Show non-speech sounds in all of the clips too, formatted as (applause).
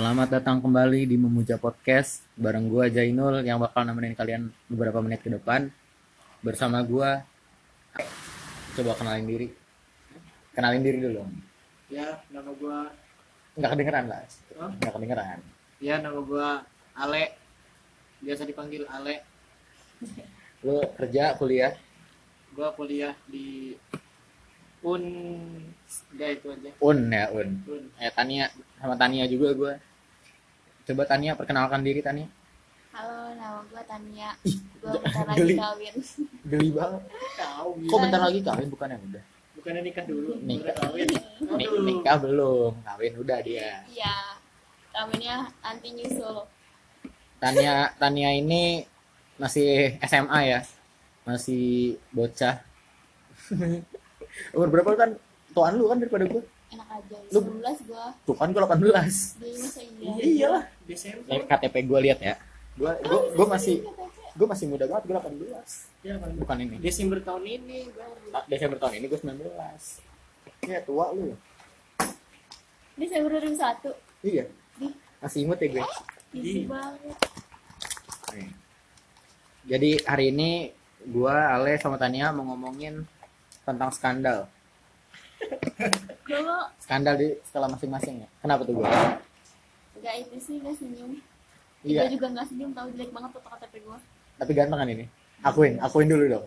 Selamat datang kembali di Memuja Podcast bareng gua Jainul yang bakal nemenin kalian beberapa menit ke depan. Bersama gua coba kenalin diri. Kenalin diri dulu. Ya, nama gua Enggak kedengeran lah. Enggak kedengeran. ya nama gua Ale. Biasa dipanggil Ale. Lu kerja, kuliah? Gua kuliah di Un udah itu aja. Un ya, Un. Un. Eh Tania sama Tania juga gua. Coba Tania perkenalkan diri Tania. Halo, nama gue Tania. Ih, Gue bentar lagi kawin. Geli banget. Tahu Kok bentar lagi kawin bukan yang udah? Bukannya nikah dulu, Nikah. kawin. Nik- Aduh. nikah belum, kawin udah dia. Iya, kawinnya anti nyusul. Tania Tania ini masih SMA ya masih bocah (laughs) umur berapa kan tuan lu kan daripada gue Enak aja. Lu- 19 gue. tuh kan gue 18 Dia masa iya. Iya iyalah, Desember. Ini KTP gue lihat ya gue gue gue masih gue masih muda banget gue 18 Ya, kan. bukan ini Desember tahun ini baru. Ah, Desember tahun ini gue 19 Iya tua lu Desember 2001. iya Ih, masih imut ya gue easy Iya. banget. Jadi hari ini gue Ale sama Tania mau ngomongin tentang skandal Dulu skandal di sekolah masing-masing ya? Kenapa tuh gue gak itu sih, gak senyum. iya. Gue juga gak senyum, tau jelek banget foto KTP gue. tapi ganteng kan ini? Akuin akuin dulu dong.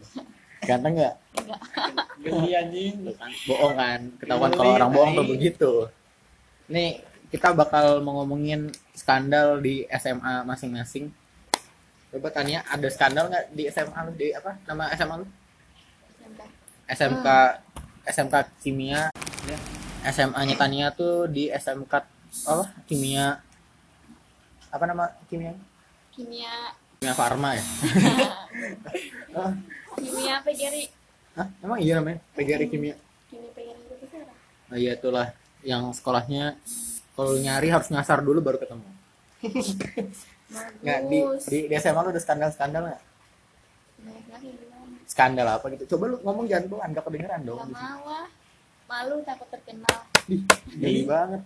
Ganteng nggak? Enggak. Geli anjing. Bohong kan ketahuan kalau orang bohong tuh begitu. Nih kita bakal mau ngomongin skandal di SMA masing-masing. Coba tanya ada skandal nggak di SMA lu di apa nama SMA lu? Santai. SMK SMK kimia ya. SMA-nya Tania tuh di SMK apa kimia apa nama kimia Kimia, kimia farma ya (laughs) kimia PGRI. Hah? emang iya namanya PGRI kimia Kimia PGRI itu apa? Oh iya itulah yang sekolahnya kalau nyari harus ngasar dulu baru ketemu. (laughs) Nggak di di, di SMA lu ada skandal-skandal nggak? Gimana? Skandal apa gitu? Coba lu ngomong jangan pelan, gak kedengeran dong. Gak mau ah. Malu takut terkenal. Geli (laughs) banget.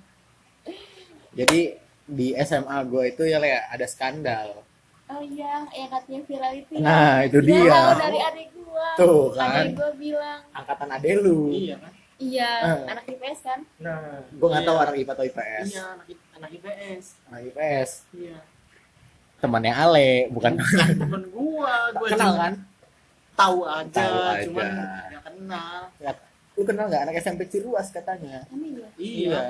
Jadi di SMA gue itu ya Le, ada skandal. Oh iya, yang katanya viral itu ya. Nah itu dia. tahu dari adik gua. Tuh kan. Adik gua bilang, Angkatan ade lu. Iya kan? iya, Eh. anak IPS kan. Nah, Gue nggak iya. tahu anak IPA atau IPS. Iya, anak, anak IPS. Anak IPS. Iya. Temannya Ale, bukan Temen gua, gua kenal kan? tahu aja, Tahu aja. cuman gak kenal. Nggak- Lu kenal nggak anak SMP Ciruas katanya? Iya. Iya.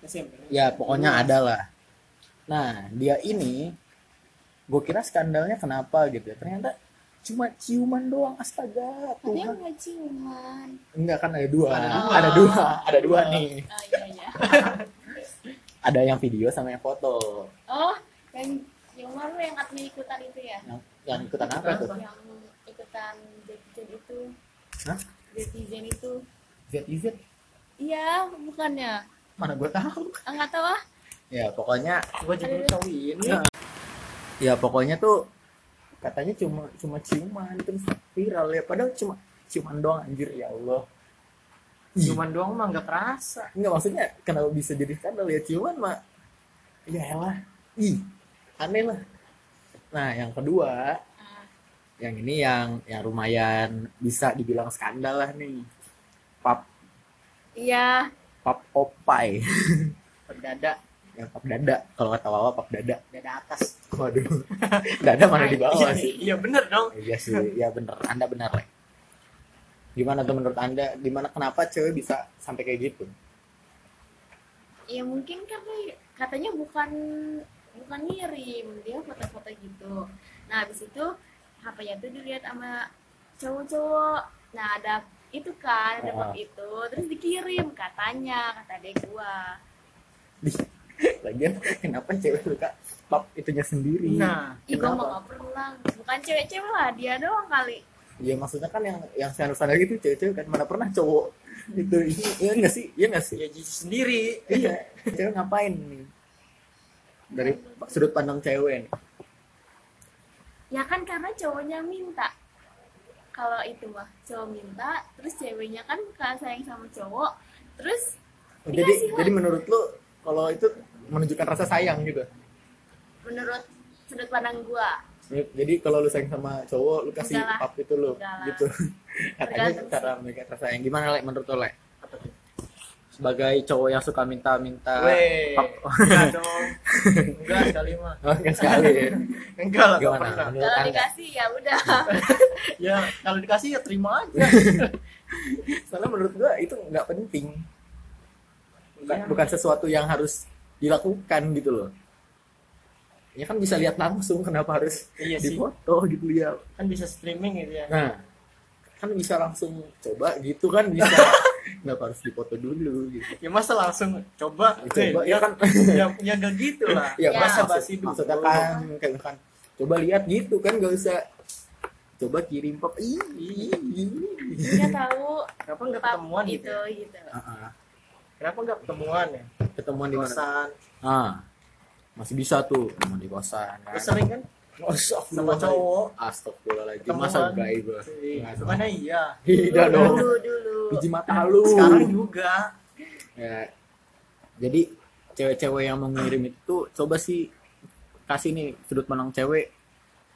SMP. Ya pokoknya ada lah. Nah dia ini, gue kira skandalnya kenapa gitu. ya. Ternyata cuma ciuman doang astaga Katanya Tuhan. nggak ciuman. Enggak kan ada dua. Ada dua. Ada dua. Ada dua nih. Oh iya iya. (laughs) Ada yang video sama yang foto. Oh, yang ciuman lu yang katanya ikutan itu ya? Yang yang ikutan apa tuh? Yang ikutan Zetizen itu. Hah? Zetizen itu. ZIZ? Iya, bukannya. Mana gue tahu. Ah, nggak tahu ah. Ya pokoknya, Gua juga tahu ini. ya, ya pokoknya tuh katanya cuma cuma ciuman terus viral ya. Padahal cuma ciuman doang anjir ya Allah. Cuman doang mah gak kerasa. Enggak maksudnya kenapa bisa jadi skandal ya ciuman mah ya elah ih aneh lah nah yang kedua Ah, yang ini yang yang lumayan bisa dibilang skandal lah nih. Pap. Iya, pap opai Perdada, (laughs) yang pap dada. Kalau kata wawa pap dada. Dada atas. waduh. (laughs) Dada mana di bawah Iya, sih? Iya bener dong. iya sih ya bener. Anda benar lah gimana tuh menurut anda? Gimana kenapa cewek bisa sampai kayak gitu? Ya mungkin karena katanya bukan bukan ngirim dia foto-foto gitu. Nah habis itu HP-nya tuh dilihat sama cowok-cowok. Nah ada itu kan ada Ah. foto itu. Terus dikirim katanya kata adek gua. Lagian kenapa cewek suka pap itunya sendiri? Nah, Ih, gua Kenapa? mah gak pernah. Bukan cewek-cewek lah dia doang kali. Iya maksudnya kan yang yang standar-standar gitu cewek-cewek kan mana pernah cowok. Itu ini iya nggak sih? Iya nggak sih? Ya sendiri. iya cewek ngapain nih dari sudut pandang cewek nih? Ya kan karena cowoknya minta. Kalau itu mah cowok minta terus ceweknya kan kalau sayang sama cowok terus Oh, jadi lah. jadi menurut lu kalau itu menunjukkan rasa sayang gitu menurut sudut pandang gua. Jadi kalau lu sayang sama cowok lu kasih pap itu lu gitu. (laughs) Katanya cara menunjukkan rasa sayang. Gimana lek menurut lu lek sebagai cowok yang suka minta-minta Weh, enggak dong. (laughs) Enggak sekali mah. oh, enggak sekali ya Enggak lah, enggak pernah. kalau dikasih ya udah (laughs) Ya, kalau dikasih ya terima aja. (laughs) soalnya menurut gua itu nggak penting bukan, Iya. bukan sesuatu yang harus dilakukan gitu loh ya kan bisa lihat langsung kenapa harus Iya sih. difoto gitu ya Kan bisa streaming gitu ya. nah kan bisa langsung coba gitu kan bisa kenapa harus difoto dulu gitu Ya masa langsung coba, Coba, Eh, ya kan. ya, ya gak gitu lah. ya, Ya. masa basi dulu. maksudnya kan kayak misalkan coba lihat gitu kan gak usah coba kirim pop ih dia tahu Kenapa nggak ketemuan itu gitu? ya? gitu Ah, ah. Kenapa nggak ketemuan ya? ketemuan di mana Kosan. ah masih bisa tuh ketemuan di kosan kan sering kan sama cowok. Astagfirullahaladzim. Masa enggak ibu Iya, Mana iya. Tidak dong dulu dulu Biji mata lu Sekarang juga. ya. Jadi cewek-cewek yang mau ngirim itu Coba sih Kasih nih sudut pandang cewek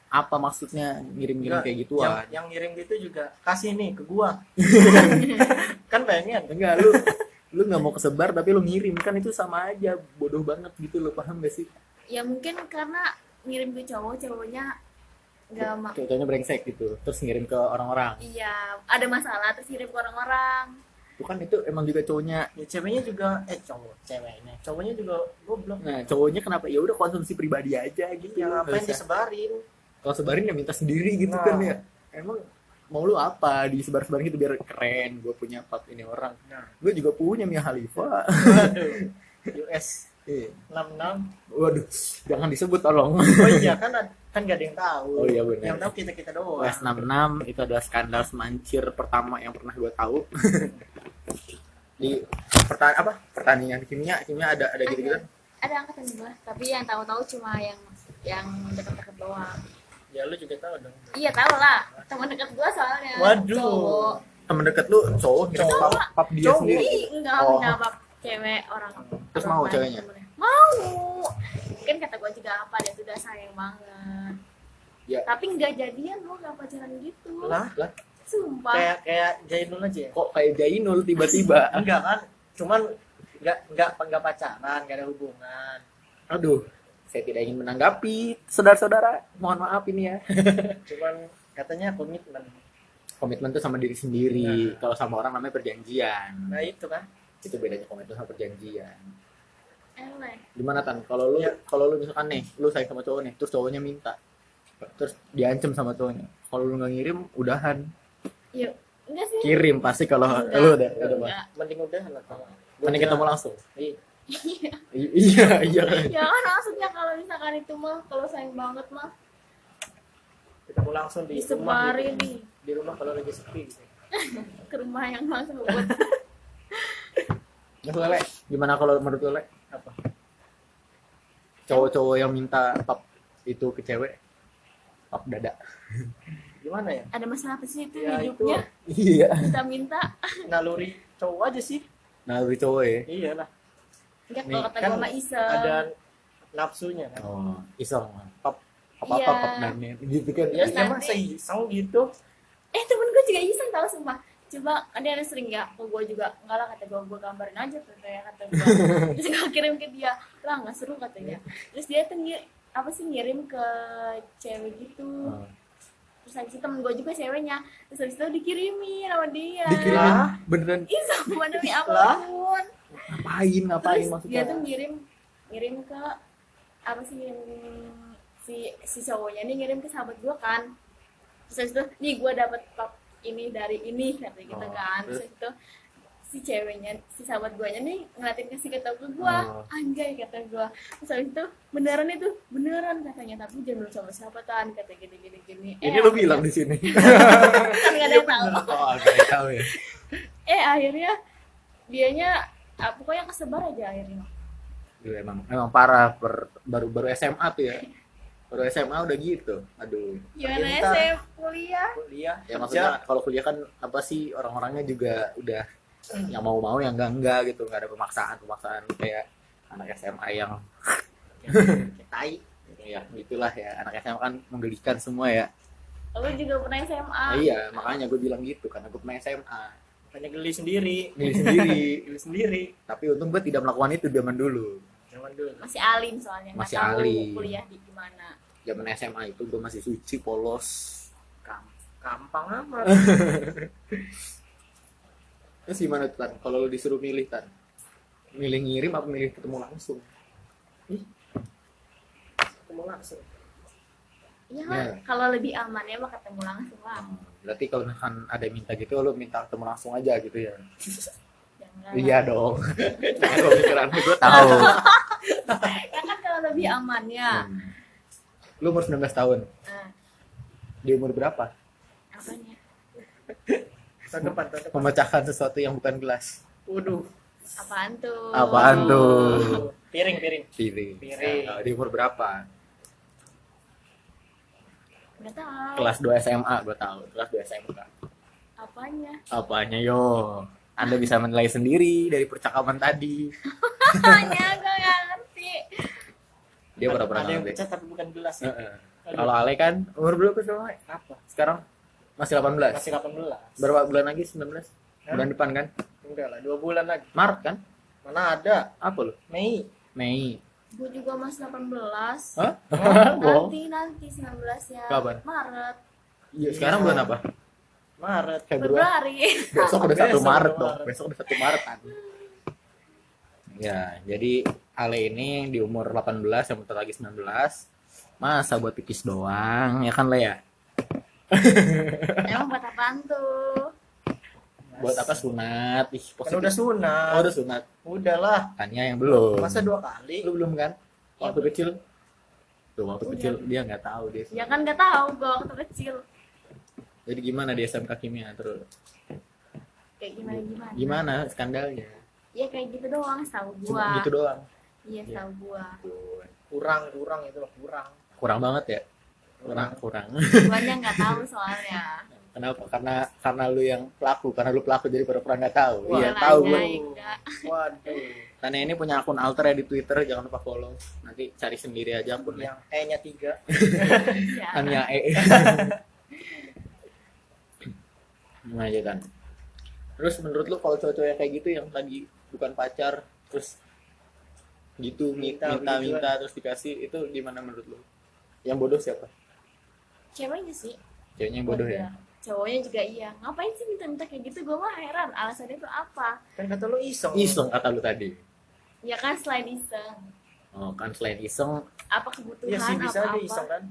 Apa maksudnya ngirim-ngirim kayak yang, gituan yang ngirim gitu juga kasih nih ke gua. (laughs) kan pengen. Enggak lu Lu nggak mau kesebar tapi lu ngirim Kan itu sama aja Bodoh banget gitu Lu paham gak sih ya mungkin karena ngirim ke cowok cowoknya nggak ma Cowoknya brengsek gitu Terus ngirim ke orang-orang iya ada masalah terus kirim ke orang-orang Bukan itu emang juga cowoknya Ya ceweknya juga eh cowok, ceweknya. Cowoknya juga goblok. Nah cowoknya kenapa ya udah konsumsi pribadi aja gitu Yang ngapain disebarin? kalau sebarin ya minta sendiri gitu Nah. kan ya emang mau lu apa disebar-sebarin gitu biar keren gue punya pap ini orang Nah, gue juga punya Mia Khalifa. US (laughs) Iya. 66. waduh jangan disebut tolong Oh iya kan (laughs) kan gak ada yang tahu. Oh iya, benar. Yang tahu kita-kita doang. US 66 itu adalah skandal semancir pertama yang pernah gue tahu (laughs) di pertan apa pertandingan kimia kimia ada ada gitu gitu ada angkatan gua tapi yang tahu-tahu cuma yang yang dekat-dekat doang Ya lu juga tahu dong. iya tahu lah teman dekat gua soalnya Waduh. cowok temen deket lu cowok ngirim Cowok. pap, pap dia Cowok. sendiri enggak Oh. punya apa cewek orang Terus orang mau ceweknya? temennya. mau kan kata gua juga apa dia tuh udah sayang banget Ya. tapi nggak jadian lo nggak pacaran gitu Lah, lah sumpah kayak kayak Jainul aja ya. kok kayak Jainul tiba-tiba (laughs) Enggak kan? Cuman enggak enggak enggak pacaran, enggak ada hubungan. Aduh, saya tidak ingin menanggapi, saudara-saudara. Mohon maaf ini ya. (laughs) Cuman katanya komitmen. Komitmen itu sama diri sendiri. Kalau sama orang namanya perjanjian. Nah, itu kan. Itu bedanya komitmen sama perjanjian. Eleh Gimana tan? Kalau lu, Ya. kalau lu misalkan nih, lu sayang sama cowok nih, terus cowoknya minta, terus diancam sama cowoknya. Kalau lu nggak ngirim, udahan. yuk enggak sih Kirim pasti kalau Enggak. lu udah, udah Enggak. Mending udah lah kalau. Mending ketemu langsung. Iya. I- iya, iya. ya kan maksudnya kalau misalkan itu mah kalau sayang banget mah Ketemu langsung di rumah. disebarin gitu. nih Di rumah kalau lagi sepi gitu. (laughs) ke rumah yang langsung buat gimana kalau menurut? Apa? Cowok-cowok yang minta pap itu ke cewek, pap dada. Gimana ya? ada masalah apa sih itu Ya, hidupnya Iya. minta-minta Naluri cowok aja sih. Lebih cowok ya. Iya lah. enggak Nih, kalau kata kan iseng Ada nafsunya kan. Oh, iseng. Pap apa Iya. apa pap dan gitu kan. Ya, ya mah nanti- iseng gitu. eh temen gue juga iseng tau sumpah coba ada yang sering ya ke gue juga. Enggak lah kata gue gue gambarin aja tuh kayak kata gue (laughs) terus gue kirim ke dia. Lah nggak seru katanya. Terus dia tuh ngir- apa sih ngirim ke cewek gitu. Oh. terus habis itu temen gue juga ceweknya. Terus habis itu dikirimin sama dia. Dikirimin Lah. beneran? Ih sama demi apa pun. Ngapain ngapain terus maksudnya? dia tuh ngirim ngirim ke apa sih ngirim si si cowoknya. Nih ngirim ke sahabat gue kan. Terus habis itu nih gue dapet pap ini dari ini kata gitu Oh, kan. terus? Itu si ceweknya si sahabat gue nih ngeliatin kasih ke ke gue Oh. anjay kata gue terus habis itu beneran itu beneran katanya. Tapi jangan dulu sama siapa tan kata gini gini gini. Ini lu bilang di sini. (laughs) kan nggak ada yang tahu. (laughs) Oh, tahu ya. eh akhirnya dianya ah, pokoknya kesebar aja akhirnya. Duh, emang emang parah per, baru baru SMA tuh ya. (laughs) Baru SMA udah gitu. Aduh. gimana Pintar. SM kuliah Kuliah. Ya maksudnya kalau kuliah kan apa sih orang-orangnya juga udah yang mau-mau yang enggak enggak gitu, nggak ada pemaksaan pemaksaan kayak anak SMA yang Kayak tai. (laughs) ya gitulah ya anak SMA kan menggelikan semua ya Lu juga pernah SMA. Nah, iya makanya gue bilang gitu karena gue pernah SMA Banyak geli sendiri. milih sendiri (laughs) Geli sendiri. tapi untung gue tidak melakukan itu zaman dulu Zaman dulu. Masih alim soalnya. nggak Masih tahu alim. Kuliah di gimana. zaman SMA itu gue masih suci polos gampang amat. (laughs) terus gimana tuh tan kalau lu disuruh milih tan milih ngirim apa milih ketemu langsung Ketemu langsung. Iya Ya. kan? Kalau lebih aman ya mah ketemu langsung lah. berarti kalau misalkan ada yang minta gitu lu minta ketemu langsung aja gitu ya. (laughs) iya dong kalau pikiran gue (laughs) tahu Ya kan kalau lebih aman ya. Hmm. lu umur 19 tahun Nah, di umur berapa apanya? Tahun depan, tahun depan. memecahkan sesuatu yang bukan gelas Waduh. Apaan tuh? apaan tuh Piring, piring. piring Piring. Nah, di umur berapa Nggak tahu. kelas 2 SMA gue tahu kelas 2 SMK Apanya? apanya yo anda bisa menilai sendiri dari percakapan tadi (laughs) Apanya? Gue nggak ngerti. dia Ada- pernah Ada yang pecah tapi bukan gelas. ya. Heeh. Aduh. kalau Ale kan umur berapa sekarang Ale? Apa? sekarang masih 18 Masih 18. berapa bulan lagi 19 bulan depan kan Enggak lah, dua bulan lagi. Maret kan Mana ada? apa lu Mei. Mei Gue juga masih 18. Hah? Nanti (laughs) nanti 19 ya. Kapan? Maret. Iya, sekarang bulan apa? Maret. Februari. Februari. Besok udah Besok 1 udah Maret dong. Besok udah 1 Maret kan. Ya, jadi Ale ini di umur 18 yang bentar lagi 19. Masa buat pipis doang, ya kan Le ya? (laughs) Emang buat apaan tuh? Buat apa sunat? Ih, Kan udah sunat. Oh, udah sunat. Udah lah. Tanya yang belum. Masa dua kali? Lu belum kan? Ya, Waktu kecil. Tuh, waktu Udah. kecil dia nggak tahu dia. Ya kan nggak tahu gue waktu kecil. Jadi gimana di SMK Kimia terus? Kayak gimana gimana. Gimana skandalnya? Ya kayak gitu doang, tahu Cuma gua. gitu doang. Iya, tahu gua. Kurang, kurang itu loh, kurang. Kurang banget ya? Kurang, kurang. Guanya nggak tahu soalnya. (laughs) Kenapa? Karena karena lu yang pelaku, karena lu pelaku jadi pura-pura nggak tahu. Wah, iya, tahu ya, gue. enggak. Waduh. Tania ini punya akun alter ya di Twitter, jangan lupa follow. Nanti cari sendiri aja akunnya. Yang E-nya tiga. (laughs) Ya. Tania E. (laughs) Gimana aja kan? Terus menurut lu kalau cowok-cowok yang kayak gitu yang tadi bukan pacar, terus gitu minta Minta, minta, begituan. terus dikasih itu gimana menurut lu? Yang bodoh siapa? Ceweknya sih. Ceweknya yang bodoh ya? Udah. Cowoknya juga iya. Ngapain sih minta-minta kayak gitu? Gue mah heran. Alasannya tuh apa? Kan kata lu iseng. Iseng kata lu tadi. Ya kan selain iseng. Oh kan selain iseng, Apa kebutuhan Iya sih bisa apa aja iseng kan.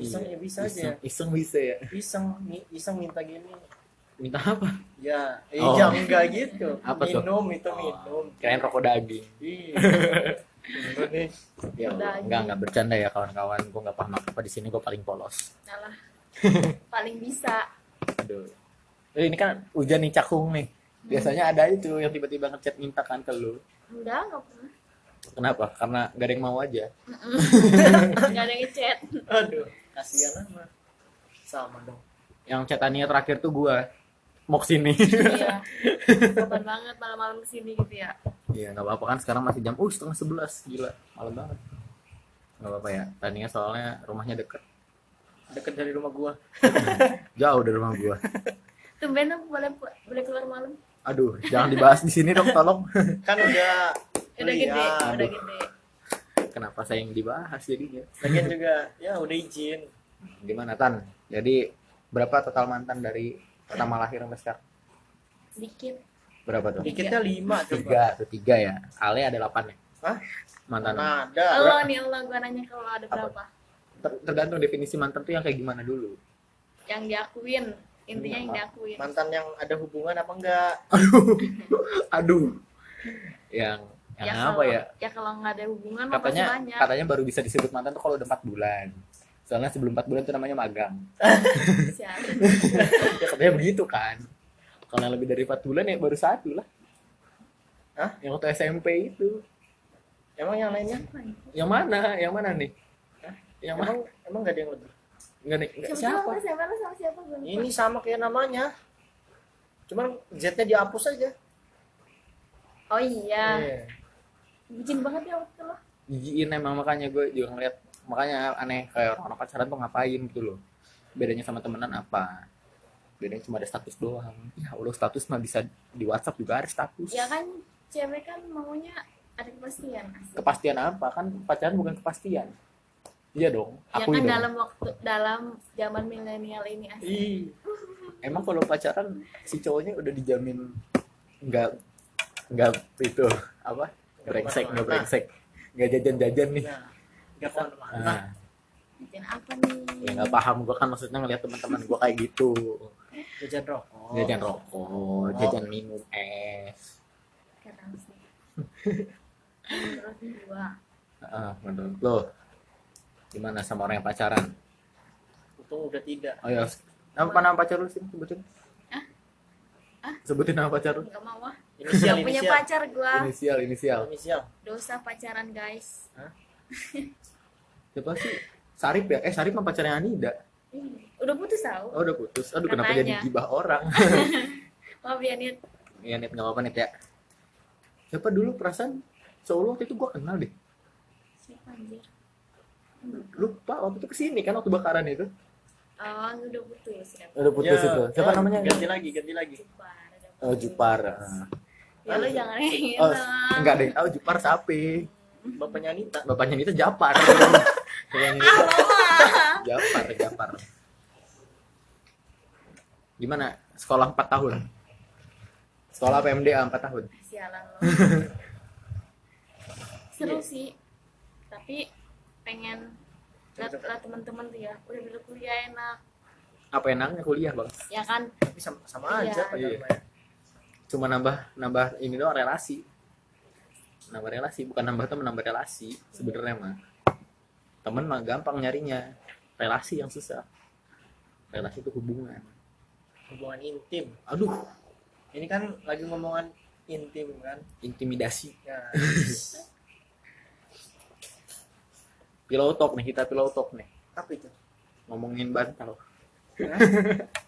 Iseng iya, ya bisa iseng, aja. Iseng bisa ya. Iseng, iseng minta gini. Minta apa? Ya, eh Oh. jangan enggak gitu. Apa tuh? minum itu Oh, minum. Kirain rokok daging. Iya. (laughs) Ya, enggak enggak bercanda ya kawan-kawan. Gue enggak paham apa di sini gue paling polos. Alah. (laughs) Paling bisa. Aduh. Eh, ini kan hujan nih cakung nih. Biasanya ada itu yang tiba-tiba ngechat minta kan ke lu. Enggak, enggak pernah. Kenapa? Karena gak ada yang mau aja. (laughs) Enggak ada yang ngechat. Aduh, kasihan amat. Sama dong. Yang chatannya terakhir tuh gua mau ke sini. Iya. (laughs) Kapan banget malam-malam ke sini gitu ya. Iya nggak apa-apa kan sekarang masih jam uh setengah sebelas gila malam banget. Nggak apa-apa ya. Tania soalnya rumahnya deket. Deket dari rumah gua. (laughs) Jauh dari rumah gua. Tumben lu boleh boleh keluar malam. Aduh, jangan dibahas di sini dong, tolong. (laughs) Kan udah Udah gede, udah gede. Kenapa saya yang dibahas jadinya? Lagian juga ya udah izin. Gimana Tan? Jadi berapa total mantan dari pertama lahir sampai sekarang? Sedikit. Berapa tuh? Dikitnya lima. Tiga, tuh tiga ya. Ale ada delapan ya? Hah? Mantan. Mana ada? Lo nih lo gua nanya kalau ada Apa? berapa. Ter- tergantung definisi mantan tuh yang kayak gimana dulu. Yang diakuin. Intinya yang diakuin. Mantan yang ada hubungan apa enggak? Aduh. Yang yang apa kalau, ya? Ya kalau nggak ada hubungan Katanya katanya baru bisa disebut mantan tuh kalau udah 4 bulan. Soalnya sebelum 4 bulan tuh namanya magang. Siapa? ya katanya begitu kan. Kalau yang lebih dari 4 bulan ya baru satu lah. Hah? Yang waktu SMP itu. Emang yang lainnya? Yang mana? Yang mana nih? Hah? Yang mana? Emang emang gak ada yang lebih? Enggak nih. Enggak, Siapa? siapa? Siapa? Siapa? Sama siapa? Lupa. Ini sama kayak namanya. Cuman Z-nya dihapus aja. Oh iya. Iya. bucin banget ya waktu lo jijiin emang makanya gue juga ngeliat makanya aneh kayak orang, -orang pacaran tuh ngapain gitu loh. Bedanya sama temenan apa? Bedanya cuma ada status doang. Ya Allah status mah bisa di WhatsApp juga ada status. Ya kan cewek kan maunya ada kepastian. Asik. kepastian apa? Kan pacaran bukan kepastian. Iya dong ya aku kan dong. dalam waktu dalam zaman milenial ini asik Ih, emang kalau pacaran si cowoknya udah dijamin nggak nggak itu apa? Brengsek nggak brengsek nggak jajan-jajan nih. Nah nggak ke mana-mana nah, Bucin apa nih? Ya nggak paham. Gue kan maksudnya ngeliat teman-teman gue kayak gitu. Jajan rokok. Jajan rokok jajan minum es. Keren sih. (laughs) Menurut Ah, menurut lo gimana sama orang yang pacaran? Untung udah tidak. Oh ya. Nama nama pacar lu sih? Sebutin. Hah? Hah? sebutin nama pacar lu. Nggak mau ah. Inisial Nggak punya inisial. pacar gua. Inisial inisial. Inisial. Dosa pacaran guys (laughs) siapa sih? Sarip ya? Eh Sarip mah pacarnya Anida. Ih, udah putus tau? Oh udah putus. Aduh kenapa Katanya. jadi gibah orang? (laughs) Maaf ya Nit Iya Nit nggak apa-apa Nit ya. Siapa dulu perasaan? Cowok lu waktu itu gua kenal deh. Siapa anjir? Lupa waktu itu ke sini kan waktu bakaran itu. Oh udah putus ya. Udah putus Ya, itu. siapa ya, namanya? ganti lagi ganti lagi. Jupar oh. Jupar Ah. ya lo jangan oh enggak ada yang tahu Jupar siapa (laughs) bapaknya Anita. Bapaknya Nita Japar Nita (laughs) (laughs) Japar Japar gimana? Sekolah 4 tahun? Sekolah PMDA 4 tahun? Sialan lo (laughs) seru sih. Tapi pengen lihat lihat teman-teman tuh ya. Udah udah kuliah enak. Apa enaknya kuliah bang? Ya kan? Tapi sama, sama Iya. aja pacaran Iya. ya. cuma nambah nambah ini doang relasi. Nambah relasi bukan nambah teman nambah relasi sebenarnya mah temen mah gampang nyarinya. Relasi yang susah. Relasi itu hubungan. Hubungan intim. Aduh. Ini kan lagi ngomongan intim kan? Intimidasi. Ya. (laughs) Pillow talk nih kita pillow talk nih. Apa itu? Ngomongin bantal.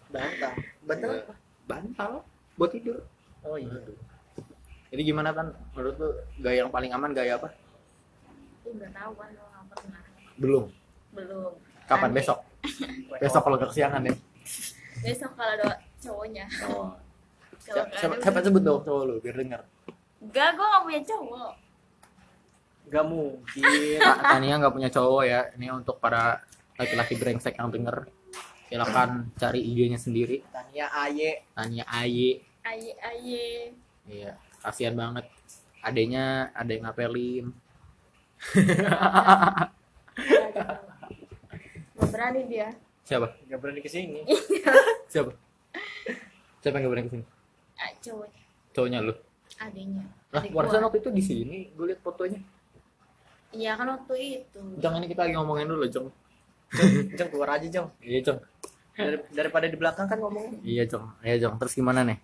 Bantal? Bantal Iya. apa? Bantal buat tidur. Oh iya. Aduh. jadi gimana kan menurut lu gaya yang paling aman gaya apa? Ih, nggak tahu kan lo nggak pernah belum. Belum. Kapan? Nanti. besok? (laughs) Besok kalau nggak kesiangan ya? Besok kalau ada cowoknya. Oh. kalau siapa, siapa, sebut dong cowok lu biar denger? Enggak gue nggak punya cowok. Gak mungkin. Ta- Tania nggak punya cowok ya. Ini untuk para laki-laki brengsek yang denger. Silakan cari IG-nya sendiri. Tania Aye. Tania Aye. Aye aye. Iya kasihan banget. Adanya ada yang ngapelin (laughs) nggak berani dia. Siapa? Gak berani ke sini siapa? Siapa yang gak berani ke sini ah, cowoknya cowoknya lu? Adanya lah Adik warisan waktu itu di sini gue liat fotonya. Iya kan waktu itu. Jong ini kita lagi ngomongin dulu Jong. Jeng keluar aja Jeng iya Jong. Dari, daripada di belakang kan ngomong. Iya Jong. Iya Jong. Terus gimana nih?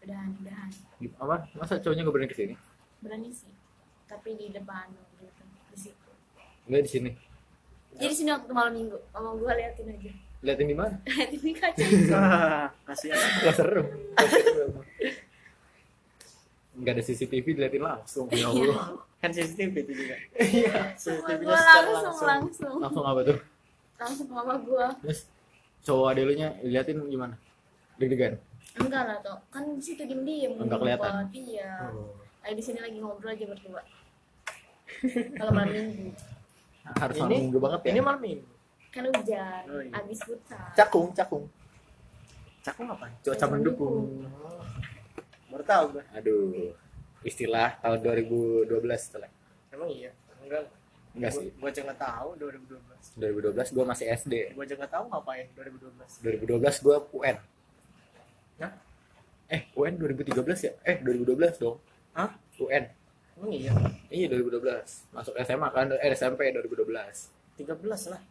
Udahan udahan. Apa? Masa cowoknya gak berani ke sini berani sih. Tapi di depan Enggak di sini. Jadi sini waktu malam minggu. Mama gue liatin aja. Liatin di mana? (laughs) Liatin di kaca. Kasihan Gak serem Nggak ada CCTV diliatin langsung. Ya Allah. Kan CCTV itu juga. Sama CCTV gue secara langsung. langsung. Langsung apa tuh? Langsung ke mama gue terus cowok ade lu nya diliatin gimana? Deg-degan? Enggak lah tuh kan di situ diem diem Enggak kelihatan? iya. Lagi di sini lagi ngobrol aja berdua. (laughs) Kalau malam minggu harus Ini- malam minggu banget ya. ini malam minggu. Kan hujan Oh, iya. abis futsal cakung cakung. Cakung apa? Cuaca mendukung. baru tahu gue aduh. Istilah tahun 2012 setelah emang iya? Enggak. Enggak sih. gue aja nggak tahu 2012 2012 gue masih SD gue aja nggak tahu ngapain 2012 2012 gue UN Hah? eh UN 2013 ya? Eh 2012 dong. Hah? UN emang iya? Iya 2012 masuk SMA kan eh SMP 2012 13 lah.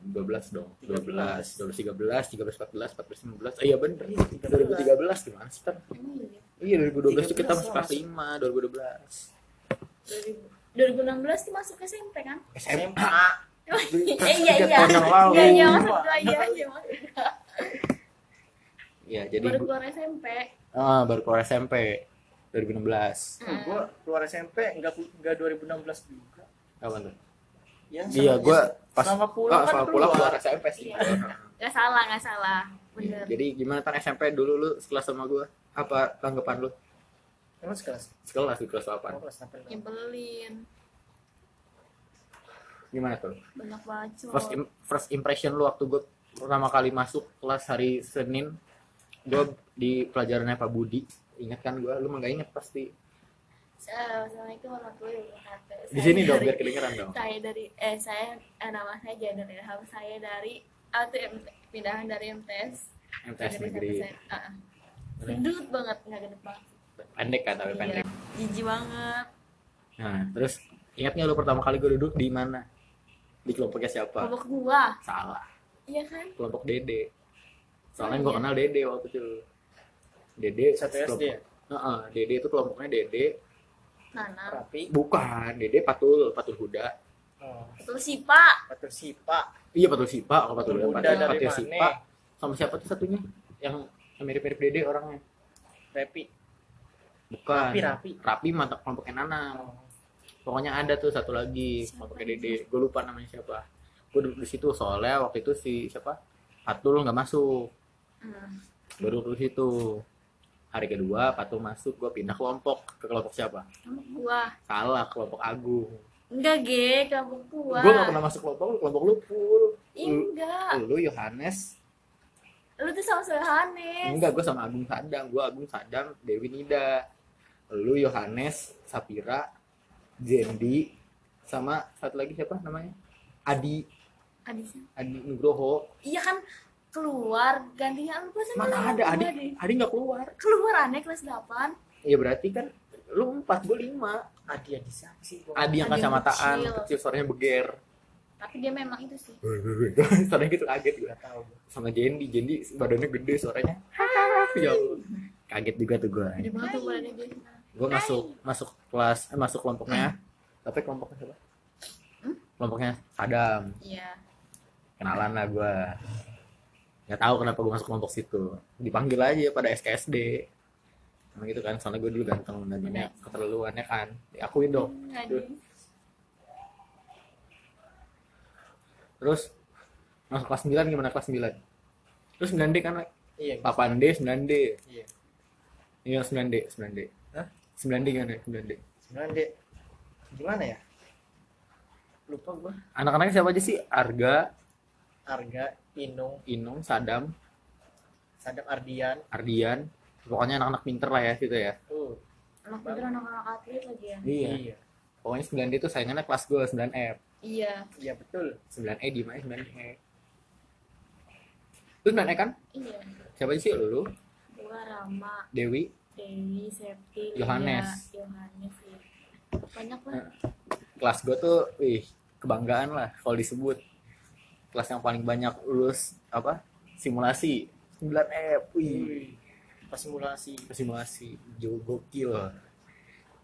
12 dong 12 13. 2013 13 14 14 15 oh, iya bener. Iya, 13. 2013 gimana sih kan emang iya iya 2012 itu kita 13 masuk kelas 5 2012 2016 tuh masuk SMP kan? SMA (laughs) eh iya iya. Iya iya gua iya iya iya jadi baru keluar SMP ah baru keluar SMP 2016 Oh, gua keluar SMP enggak enggak 2016 juga. kapan tuh? Ya, iya sama- gue ya, pas sama pulang ah, kan sama pulang keluar. SMP sih. Iya. nggak salah nggak salah. Bener. jadi gimana tan SMP dulu lu sekelas sama gue apa tanggapan lu? Emang sekelas? sekelas di kelas Oh, 8 kelas 8. nyebelin. Gimana tuh? Banyak bacot first im- first impression lu waktu gue pertama kali masuk kelas hari Senin gue di pelajarannya Pak Budi ingat kan gue lu mah gak inget pasti Assalamualaikum warahmatullahi wabarakatuh. di sini dong biar kedengeran dong Saya dari eh saya eh, nama saya Jadar Ilham. Saya dari ah, M, pindahan dari MTS. MTS negeri saya- ah, ah. Gendut banget nggak gede banget. pendek kan tapi Iya. pendek Jijik banget. nah terus ingat nggak lu pertama kali gue duduk di mana di kelompoknya siapa Kelompok gua. salah Iya kan? kelompok Dede soalnya Oh, gue iya. kenal Dede waktu itu Dede Satu SD kelompok- ya? Heeh, Dede itu kelompoknya Dede Nana. Rapi. bukan Dede Patul Patul Huda Oh, Betul sih Pak. Patul Sipa. iya Patul Sipa kalau Patul Patul Huda Patul, dari Patul Sipa sama siapa tuh satunya yang mirip-mirip Dede orangnya Rapi. bukan Rapi, Rapi. Rapi mata kelompoknya Nana Oh. pokoknya ada tuh satu lagi Siapa kelompoknya? Dede gue lupa namanya siapa gue duduk di situ soalnya waktu itu si siapa Patul nggak masuk Hmm. duduk di situ hari kedua Patul masuk? Gue pindah kelompok. Ke kelompok siapa? Kelompok gua. salah kelompok Agung. Enggak, Ge, kelompok gua. gue gak pernah masuk kelompok lu kelompok lu full. Enggak. lu Yohanes. Lu tuh sama Sohanes. enggak gue sama Agung Sadam gue Agung Sadam Dewi Nida. Lu Yohanes Sapira Jendi sama satu lagi siapa namanya? Adi. Adisa. Adi Nugroho. Iya kan keluar gantinya lu pas mana ada Adi. Adi nggak keluar. Keluar aneh kelas 8 ya berarti kan lu empat gue lima. Adi Adi siapa sih? Adi yang kacamataan kecil. kecil suaranya beger. Tapi dia memang itu sih. (laughs) Suaranya gitu kaget gue tahu. sama Jendi Jendi badannya gede suaranya. Ya kaget juga tuh gue gede banget tuh badannya dia gue masuk masuk kelas eh, masuk kelompoknya. Tapi kelompoknya siapa? Hmm? kelompoknya Sadam iya. Kenalan lah gue nggak tahu kenapa gue masuk kelompok situ dipanggil aja pada SKSD Emang gitu kan soalnya gue dulu ganteng dan banyak keterlaluannya kan diakuin dong terus masuk kelas 9 gimana kelas 9 terus 9D kan Iya. 8D 9D Iya. iya 9D 9D Hah? 9D gimana 9D Gimana dek? Gimana ya? Lupa gua. anak-anaknya siapa aja sih Arga Arga, Inung, Inung Sadam. Sadam Ardian. Ardian. Pokoknya anak-anak pinter lah ya situ ya. Uh, anak pintar anak-anak atlet lagi ya. Iya. pokoknya 9D itu saingannya kelas gue 9F iya. Iya betul. 9E di mana 9E itu 9E kan? Iya. Siapa sih? Lu gua Rama. Dewi? Dewi Septi Yohanes. Yohanes ya banyak lah. Kelas gue tuh wih kebanggaan lah kalau disebut kelas yang paling banyak lulus apa simulasi. 9F wih Wih. Pas simulasi. simulasi. Jauh gokil.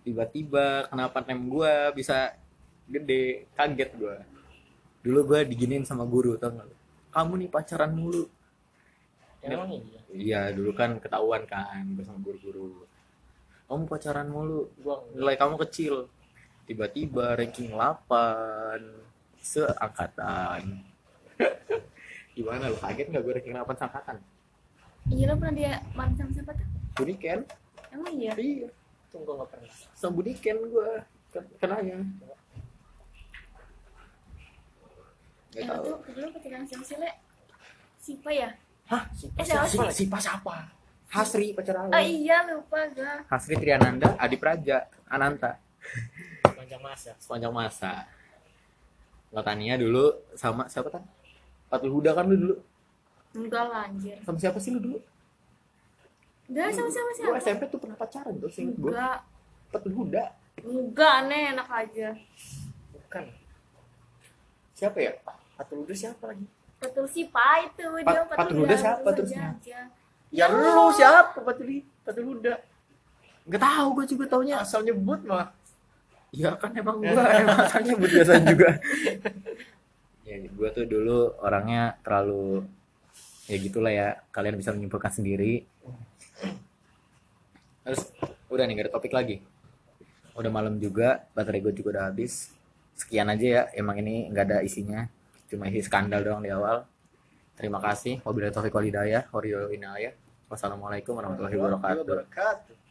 Tiba-tiba kenapa nem gue bisa gede. Kaget gue dulu gue diginin sama guru tau gak kamu nih pacaran mulu. Emang iya. iya dulu kan ketahuan kan gue sama guru-guru. Kamu pacaran mulu. Gua nilai kamu kecil. Tiba-tiba ranking 8 seangkatan (laughs) gimana lu kaget nggak gue ranking 8 seangkatan iya lo pernah dia main sama siapa tuh? Buniken emang iya? Iya. Gua nggak pernah. sama Buniken gue kenanya Gak yang tahu. itu dulu ketika sama Sile siapa ya? Hah? Eh siapa sih? Si pas siapa? Hasri pacar oh iya lupa gua. Hasri Triananda Adi Praja Ananta. Panjang masa. sepanjang masa. Latania dulu sama siapa kan Patul Huda kan lu dulu? Enggak lah anjir. Sama siapa sih lu dulu? Enggak sama siapa gue siapa? SMP tuh pernah pacaran tuh gue enggak. Patul Huda. Enggak aneh enak aja. Bukan. siapa ya? Patul Udah siapa lagi? Betul sih Pak itu Pat- dia Patul Huda siapa? aja. Ya lu siapa? Patul Patul Udah? nggak tahu gue juga taunya. Asal nyebut mah. ya kan emang gue emang asalnya buat biasa juga (laughs) ya gue tuh dulu orangnya terlalu ya gitulah ya kalian bisa menyimpulkan sendiri. Terus udah nih gak ada topik lagi. Udah malam juga baterai gue juga udah habis. Sekian aja ya emang ini nggak ada isinya. Cuma isi skandal doang di awal. Terima kasih. Wabillahi taufiq walhidayah wassalamualaikum warahmatullahi wabarakatuh